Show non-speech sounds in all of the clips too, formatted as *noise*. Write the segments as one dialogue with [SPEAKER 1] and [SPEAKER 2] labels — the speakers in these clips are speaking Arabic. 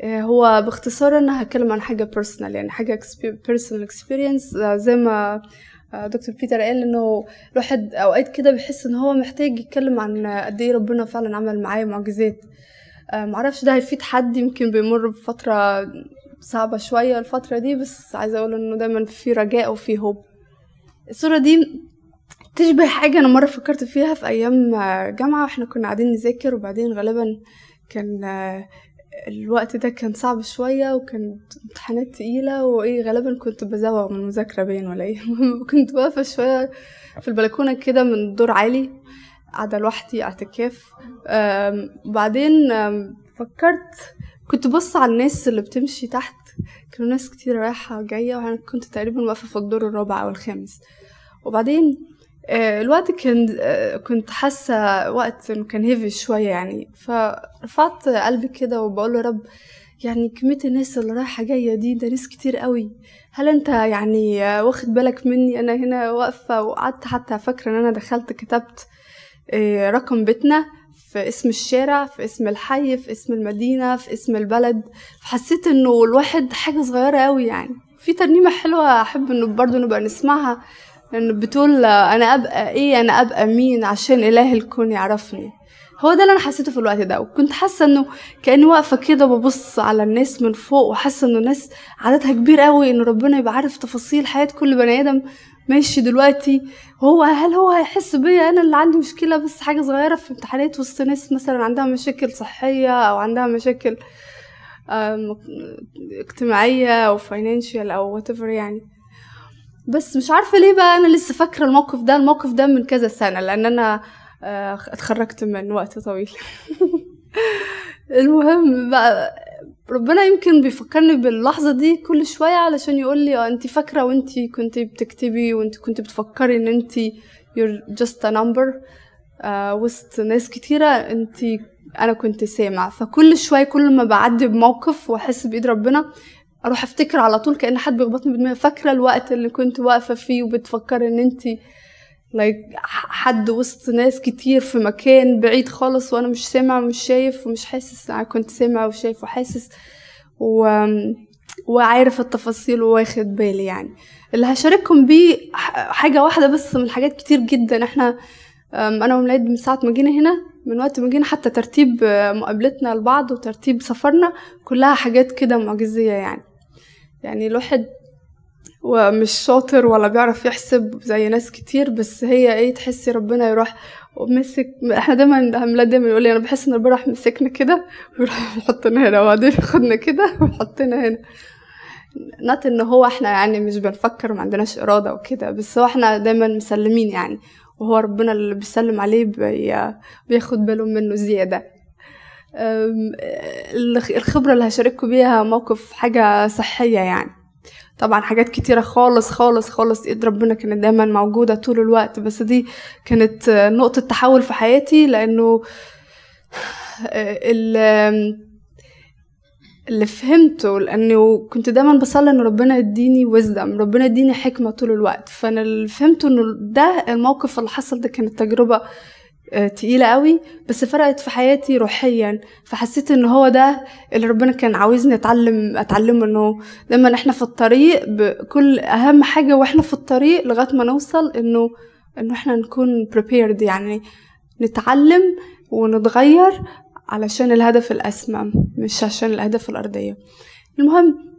[SPEAKER 1] آه، هو باختصار أنا هتكلم عن حاجة personal يعني حاجة personal experience زي ما آه، دكتور بيتر قال إنه الواحد أوقات كده بيحس إن هو محتاج يتكلم عن قد إيه ربنا فعلا عمل معاه معجزات. آه، معرفش ده هيفيد حد يمكن بيمر بفترة صعبة شوية الفترة دي بس عايزة أقول إنه دايما في رجاء وفي hope الصورة دي تشبه حاجة أنا مرة فكرت فيها في أيام جامعة وإحنا كنا قاعدين نذاكر وبعدين غالبا كان الوقت ده كان صعب شوية وكانت امتحانات تقيلة وإيه غالبا كنت بزوغ من المذاكرة باين ولا إيه. *laughs* كنت واقفة شوية في البلكونة كده من دور عالي قاعدة لوحدي اعتكاف وبعدين فكرت كنت بص على الناس اللي بتمشي تحت. كانوا ناس كتير رايحة جاية وأنا كنت تقريبا واقفة في الدور الرابع أو الخامس. وبعدين الوقت كان آه، كنت حاسة وقت كان هيفي شوية يعني. فرفعت قلبي كده وبقول يا رب يعني كمية الناس اللي رايحة جاية دي ده ناس كتير قوي. هل انت يعني واخد بالك مني؟ أنا هنا واقفة وقعدت حتى فاكرة إن أنا دخلت كتبت آه، رقم بيتنا في اسم الشارع في اسم الحي في اسم المدينة في اسم البلد. فحسيت إنه الواحد حاجة صغيرة قوي يعني. في ترنيمة حلوة أحب إنه برضه نبقى نسمعها. لأنه بتقول أنا أبقى إيه أنا أبقى مين عشان إله الكون يعرفني. هو ده اللي أنا حسيته في الوقت ده وكنت حاسة إنه كأني واقفة كده ببص على الناس من فوق وحاسة إنه الناس عددها كبير قوي إنه ربنا يبقى عارف تفاصيل حياة كل بني آدم ماشي دلوقتي. هو هل هو هيحس بيا؟ أنا اللي عندي مشكلة بس حاجة صغيرة في امتحانات وسط ناس مثلا عندها مشاكل صحية أو عندها مشاكل اجتماعية أو فاينانشال أو whatever يعني. بس مش عارفة ليه بقى أنا لسه فاكرة الموقف ده الموقف ده من كذا سنة لأن أنا آه، اتخرجت من وقت طويل. *laughs* المهم بقى ربنا يمكن بيفكرني باللحظة دي كل شوية علشان يقول لي آه انت فاكرة وانت كنت بتكتبي وانت كنت بتفكري إن انت you're just a number آه وسط ناس كتيرة انت أنا كنت سامع. فكل شوية كل ما بعدي بموقف وأحس بإيد ربنا أروح أفتكر على طول كأن حد بيخبطني بدماغي فاكرة الوقت اللي كنت واقفة فيه وبتفكري إن انت like حد وسط ناس كتير في مكان بعيد خالص وأنا مش سامع ومش شايف ومش حاسس. أنا كنت سامع وشايف وحاسس و... وعارف التفاصيل وواخد بالي يعني. اللي هشارككم بيه حاجة واحدة بس من حاجات كتير جدا. إحنا أنا وميلاد من ساعة ما جينا هنا من وقت ما جينا حتى ترتيب مقابلتنا لبعض وترتيب سفرنا كلها حاجات كده معجزية يعني. يعني الواحد ومش شاطر ولا بيعرف يحسب زي ناس كتير بس هي إيه تحسي ربنا يروح ومسك إحنا دايما هملا دايما يقول لي أنا بحس إن ربنا راح مسكنا كده ويروح *laughs* يحطنا هنا وبعدين ياخدنا كده *laughs* ويحطنا هنا. نات إن هو إحنا يعني مش بنفكر ما عندناش إرادة وكده بس هو إحنا دايما مسلمين يعني وهو ربنا اللي بيسلم عليه بي بياخد باله منه زيادة. الخبرة اللي هشارككم بيها موقف حاجة صحية يعني. طبعا حاجات كتيرة خالص خالص خالص إيد ربنا كانت دايما موجودة طول الوقت بس دي كانت نقطة تحول في حياتي لأنه اللي فهمته لأنه كنت دايما بصلي إن ربنا يديني وزدم ربنا يديني حكمة طول الوقت. فأنا اللي فهمته إنه ده الموقف اللي حصل ده كانت تجربة آه، تقيلة قوي بس فرقت في حياتي روحيا. فحسيت إن هو ده اللي ربنا كان عاوزني أتعلم أتعلمه إنه دايما إحنا في الطريق بكل أهم حاجة وإحنا في الطريق لغاية ما نوصل إنه إنه إحنا نكون prepared يعني نتعلم ونتغير علشان الهدف الأسمى مش عشان الأهداف الأرضية. المهم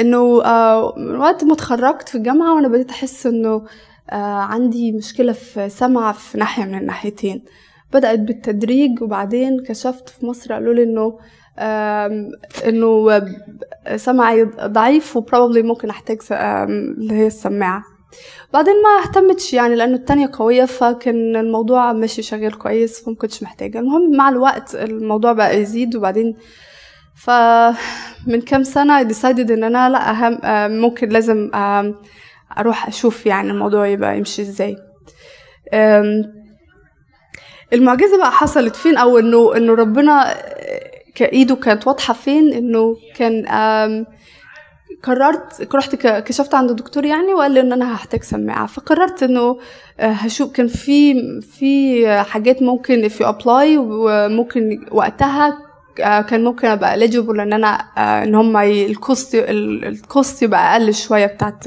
[SPEAKER 1] إنه آه، وقت ما اتخرجت في الجامعة وأنا بديت أحس إنه آه، عندي مشكلة في سمع في ناحية من الناحيتين. بدأت بالتدريج وبعدين كشفت في مصر قالوا لي إنه إنه سمعي ضعيف وبروبلي ممكن أحتاج اللي هي السماعة. بعدين ما اهتمتش يعني لأنه التانية قوية فكان الموضوع ماشي شغال كويس فمكنتش محتاجة. المهم مع الوقت الموضوع بقى يزيد وبعدين فمن كام سنة decided إن أنا لأ أهم ممكن لازم أروح أشوف يعني الموضوع يبقى يمشي إزاي. المعجزة بقى حصلت فين؟ أو إنه إنه ربنا كإيده كانت واضحة فين؟ إنه كان قررت رحت كشفت عند الدكتور يعني وقال لي إن أنا هحتاج سماعة. فقررت إنه آه، هشوف كان في في حاجات ممكن في ابلاي وممكن وقتها آه، كان ممكن أبقى eligible إن أنا آه، إن هم ال cost ال cost يبقى أقل شوية بتاعت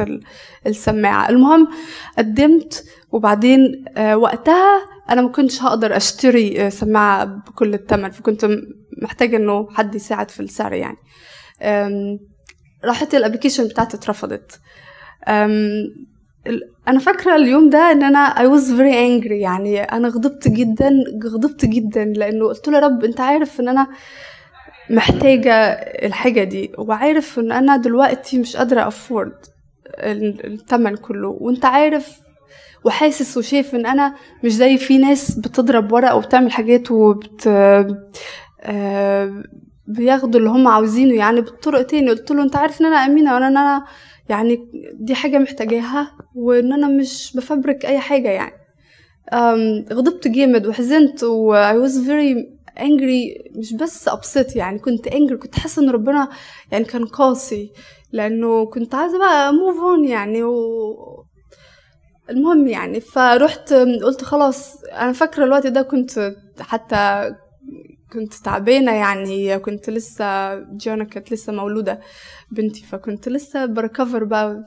[SPEAKER 1] السماعة. المهم قدمت وبعدين آه، وقتها أنا ما كنتش هقدر أشتري سماعة بكل الثمن فكنت محتاجه إنه حد يساعد في السعر يعني. راحت ال application بتاعتي اترفضت. أنا فاكرة اليوم ده إن أنا I was very angry. يعني أنا غضبت جدا غضبت جدا لأنه قلت له يا رب أنت عارف إن أنا محتاجة الحاجة دي وعارف إن أنا دلوقتي مش قادرة افورد الثمن كله وأنت عارف وحاسس وشايف إن أنا مش زي في ناس بتضرب ورق وبتعمل حاجات وبت آه، بياخدوا اللي هم عاوزينه. يعني بالطرق تاني قلت له أنت عارف إن أنا أمينة وأنا إن أنا يعني دي حاجة محتاجاها وإن أنا مش بفبرك أي حاجة يعني. غضبت جامد وحزنت و I was very angry مش بس أبسط يعني كنت angry كنت حاسة إن ربنا يعني كان قاسي لأنه كنت عايزة بقى move on يعني و المهم يعني فروحت قلت خلاص أنا فاكرة الوقت ده كنت حتى كنت تعبانة يعني كنت لسه جانا كانت لسه مولودة بنتي فكنت لسه بركفر بقى.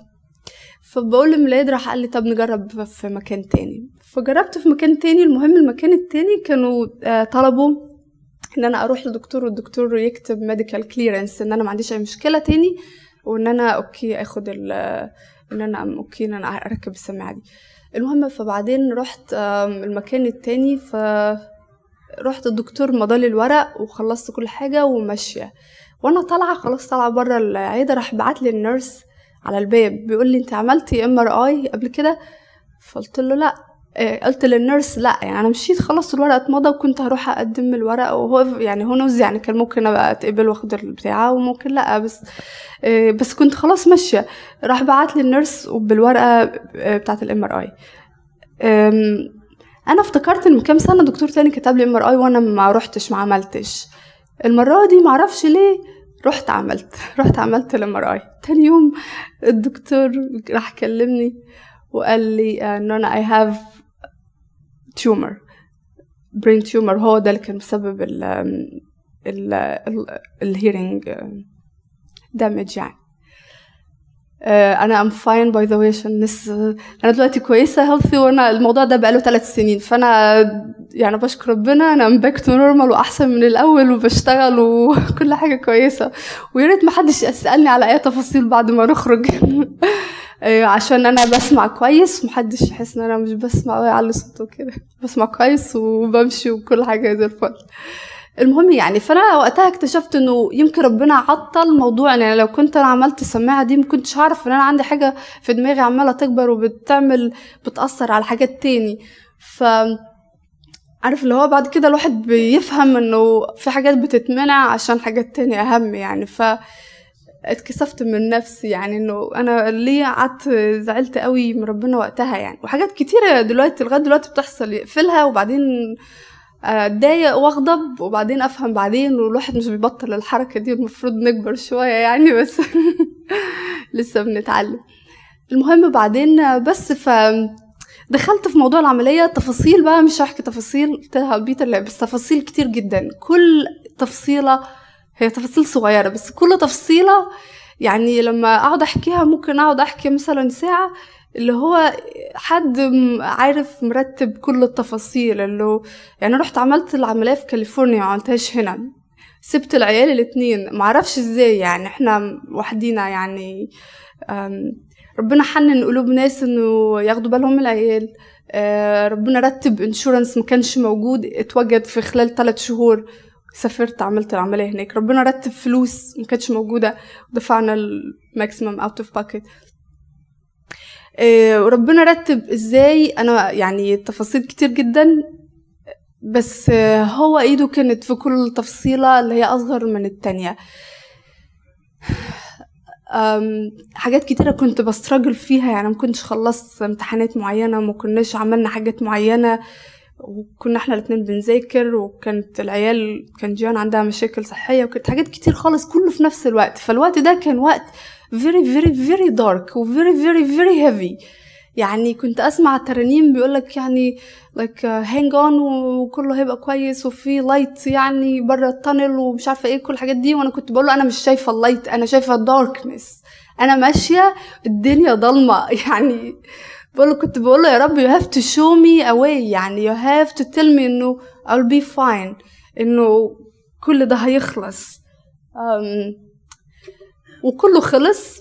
[SPEAKER 1] فبقول لميلاد راح قال لي طب نجرب في مكان تاني. فجربت في مكان تاني المهم المكان التاني كانوا آه، طلبوا إن أنا أروح لدكتور والدكتور يكتب medical clearance إن أنا ما عنديش أي مشكلة تاني وإن أنا okay آخد ال إن أنا okay إن أنا أركب السماعة دي. المهم فبعدين رحت المكان التاني ف رحت الدكتور مضالي الورق وخلصت كل حاجة وماشية. وأنا طالعة خلاص طالعة بره العيادة راح بعت لي ال nurse على الباب بيقول لي أنت عملتي MRI قبل كده؟ فقلت له لأ. إيه قلت لل nurse لأ يعني أنا مشيت خلصت الورق اتمضى وكنت هروح أقدم الورق وهو يعني who knows يعني كان ممكن أبقى أتقبل وأخد البتاعه وممكن لأ بس إيه بس كنت خلاص ماشية. راح بعت لي ال nurse بالورقه بتاعت ال MRI أنا افتكرت إن كام سنة دكتور تاني كتب لي MRI وأنا ما رحتش ما عملتش. المرة دي ما أعرفش ليه رحت عملت *laughs* رحت عملت ال MRI تاني يوم الدكتور راح كلمني وقال لي ان أنا I have tumor brain tumor هو ده اللي كان مسبب ال ال ال hearing damage يعني. أنا I'm fine by the way عشان أنا دلوقتي كويسة healthy وأنا الموضوع ده بقاله ثلاث سنين. فأنا يعني بشكر ربنا أنا I'm back to normal وأحسن من الأول وبشتغل وكل حاجة كويسة. ويا ريت ما حدش يسألني على أي تفاصيل بعد ما نخرج. آه، *laughs* عشان أنا بسمع كويس ومحدش يحس إن أنا مش بسمع ويعلي صوته كده. بسمع كويس وبمشي وكل حاجة زي الفل. المهم يعني فأنا وقتها اكتشفت إنه يمكن ربنا عطل موضوع يعني لو كنت أنا عملت السماعه دي ما كنتش هعرف إن أنا عندي حاجة في دماغي عمالة تكبر وبتعمل بتأثر على حاجات تاني. ف عارف اللي هو بعد كده الواحد بيفهم إنه في حاجات بتتمنع عشان حاجات تانية أهم يعني. ف اتكسفت من نفسي يعني إنه أنا ليه قعدت زعلت قوي من ربنا وقتها يعني. وحاجات كتيرة دلوقتي لغاية دلوقتي بتحصل يقفلها وبعدين اتضايق واغضب وبعدين افهم بعدين والواحد مش بيبطل الحركة دي المفروض نكبر شوية يعني بس *laughs* لسه بنتعلم. المهم بعدين بس ف دخلت في موضوع العملية تفاصيل بقى مش هحكي تفاصيل قلت لها بيتر بس تفاصيل كتير جدا. كل تفصيلة هي تفاصيل صغيرة بس كل تفصيلة يعني لما أقعد أحكيها ممكن أقعد أحكي مثلا ساعة اللي هو حد عارف مرتب كل التفاصيل اللي يعني رحت عملت العملية في كاليفورنيا ما عملتهاش هنا. سبت العيال الاتنين. معرفش إزاي يعني إحنا وحدينا يعني ربنا حنن قلوب ناس إنه ياخدوا بالهم من العيال. آه، ربنا رتب insurance ما كانش موجود اتوجد في خلال ثلاث شهور. سافرت عملت العملية هناك. ربنا رتب فلوس ما كانتش موجودة. ودفعنا ال maximum out of pocket آه، وربنا رتب إزاي. أنا يعني تفاصيل كتير جدا بس هو إيده كانت في كل تفصيلة اللي هي أصغر من التانية. حاجات كتيرة كنت بستراجل فيها يعني مكنتش خلصت امتحانات معينة مكناش عملنا حاجات معينة وكنا إحنا الاتنين بنذاكر وكانت العيال كان جيان عندها مشاكل صحية وكانت حاجات كتير خالص كله في نفس الوقت. فالوقت ده كان وقت very very very dark و very very very heavy. يعني كنت أسمع ترانيم بيقولك يعني like hang on وكله هيبقى كويس وفي light يعني بره ال tunnel ومش عارفة إيه كل الحاجات دي. وأنا كنت بقول له أنا مش شايفة ال light أنا شايفة ال darkness أنا ماشية الدنيا ضلمة. *laughs* يعني بقول كنت بقول له يا رب you have to show me way. يعني you have to tell me إنه I'll be fine. إنه كل ده هيخلص. Um, وكله خلص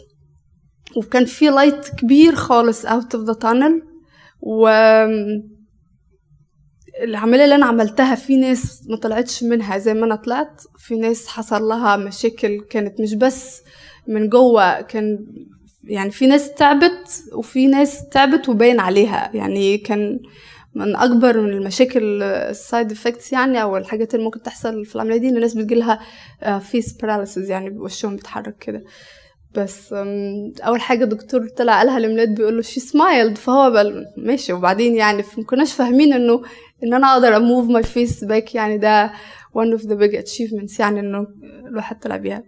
[SPEAKER 1] وكان في light كبير خالص out of the tunnel و العملية اللي أنا عملتها في ناس ما طلعتش منها زي ما أنا طلعت في ناس حصل لها مشاكل كانت مش بس من جوه كان يعني في ناس تعبت وفي ناس تعبت وباين عليها يعني كان من أكبر من المشاكل ال side effects يعني أو الحاجات اللي ممكن تحصل في العملية دي إن الناس بتجيلها face آه، paralysis يعني وشهم بيتحرك كده. بس أول حاجة الدكتور طلع قالها لميلاد بيقول له she smiled فهو بل ماشي. وبعدين يعني ما كناش فاهمين إنه إن أنا أقدر أ move my face back يعني ده one of the big achievements يعني إنه الواحد طلع بيها. آه،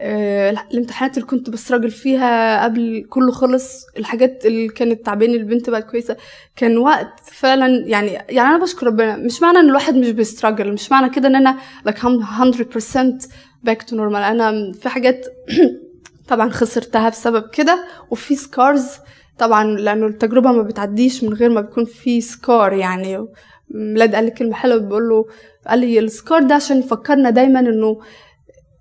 [SPEAKER 1] الامتحانات اللي كنت ب struggle فيها قبل كله خلص الحاجات اللي كانت تعباني البنت بقت كويسة كان وقت فعلا يعني يعني أنا بشكر ربنا. مش معنى إن الواحد مش بي struggle مش معنى كده إن أنا like 100% back to normal. أنا في حاجات *clears throat* طبعا خسرتها بسبب كده وفي سكارز طبعا لأنه التجربة ما بتعديش من غير ما بيكون في سكار يعني. ميلاد قال لي كلمة حلوة بيقول له قال لي السكار ده عشان يفكرنا دايما إنه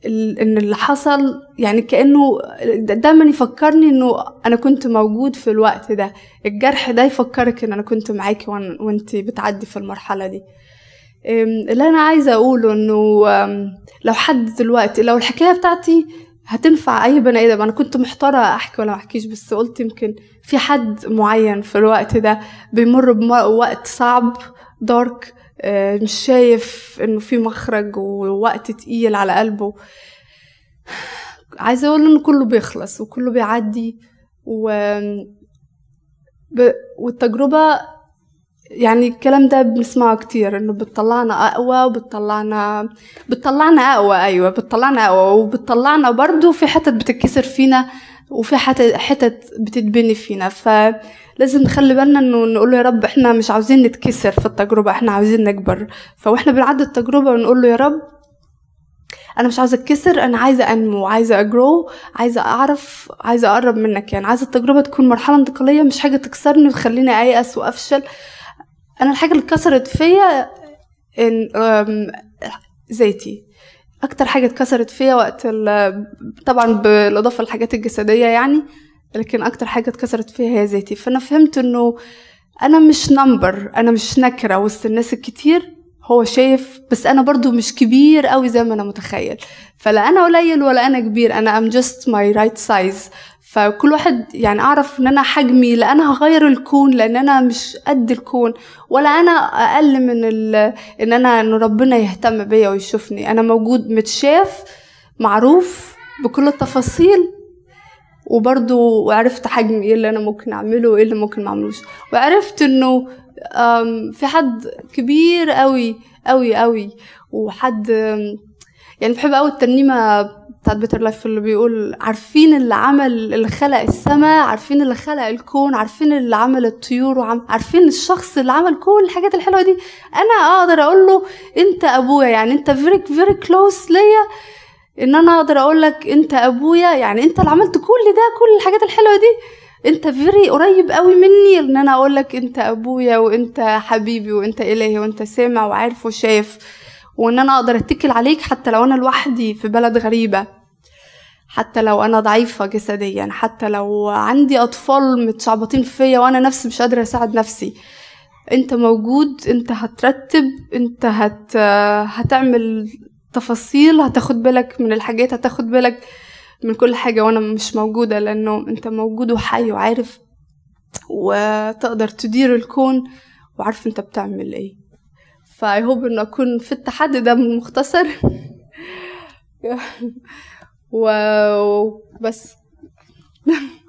[SPEAKER 1] إن اللي حصل يعني كأنه دايما يفكرني إنه أنا كنت موجود في الوقت ده. الجرح ده يفكرك إن أنا كنت معاكي وأنت بتعدي في المرحلة دي. اللي أنا عايزة أقوله إنه لو حد دلوقتي لو الحكاية بتاعتي هتنفع أي بني آدم أنا كنت محتارة أحكي ولا ما أحكيش بس قلت يمكن في حد معين في الوقت ده بيمر بوقت صعب دارك مش شايف إنه في مخرج ووقت تقيل على قلبه. عايزة أقول إنه كله بيخلص وكله بيعدي و ب... والتجربة يعني الكلام ده بنسمعه كتير إنه بتطلعنا أقوى وبتطلعنا بتطلعنا أقوى أيوه بتطلعنا أقوى وبتطلعنا برضو في حتت بتتكسر فينا. وفي حتت بتتبني فينا. فلازم نخلي بالنا إنه نقول له يا رب إحنا مش عاوزين نتكسر في التجربة إحنا عاوزين نكبر. فإحنا بنعدي التجربة ونقول له يا رب أنا مش عايزه أتكسر أنا عايزة أنمو عايزة اجرو عايزة أعرف عايزة أقرب منك. يعني عايزة التجربة تكون مرحلة انتقالية مش حاجة تكسرني وتخليني أيأس وأفشل. أنا الحاجة اللي اتكسرت فيا إن ذاتي أكتر حاجة اتكسرت فيا وقت طبعا بالإضافة للحاجات الجسدية يعني لكن أكتر حاجة اتكسرت فيها هي ذاتي. فأنا فهمت إنه أنا مش نمبر أنا مش نكرة وسط الناس الكتير هو شايف بس أنا برضو مش كبير قوي زي ما أنا متخيل. فلا أنا قليل ولا أنا كبير أنا am just my right size فكل واحد يعني أعرف إن أنا حجمي لا أنا هغير الكون لأن أنا مش قد الكون ولا أنا أقل من إن أنا إن ربنا يهتم بيا ويشوفني. أنا موجود متشاف معروف بكل التفاصيل وبرضو وعرفت حجمي إيه اللي أنا ممكن أعمله وايه اللي ممكن ما أعملوش. وعرفت إنه في حد كبير قوي قوي قوي وحد يعني بحب قوي الترنيمه بتاعت better life اللي بيقول عارفين اللي عمل اللي خلق السماء عارفين اللي خلق الكون عارفين اللي عمل الطيور وعم عارفين الشخص اللي عمل كل الحاجات الحلوة دي. أنا أقدر أقول له أنت أبويا يعني أنت very very close ليا. إن أنا أقدر أقول لك أنت أبويا يعني أنت اللي عملت كل ده كل الحاجات الحلوة دي. أنت very قريب قوي مني إن أنا أقول لك أنت أبويا وأنت حبيبي وأنت إلهي وأنت سامع وعارف وشايف. وإن أنا أقدر أتكل عليك حتى لو أنا لوحدي في بلد غريبة حتى لو أنا ضعيفة جسديا حتى لو عندي أطفال متشعبطين فيا وأنا نفسي مش قادرة أساعد نفسي. أنت موجود أنت هترتب أنت هت هتعمل تفاصيل هتاخد بالك من الحاجات هتاخد بالك من كل حاجة وأنا مش موجودة لأنه أنت موجود وحي وعارف وتقدر تدير الكون وعارف أنت بتعمل إيه. فاي هوب إنه أكون في التحدي ده مختصر *laughs* وبس *laughs*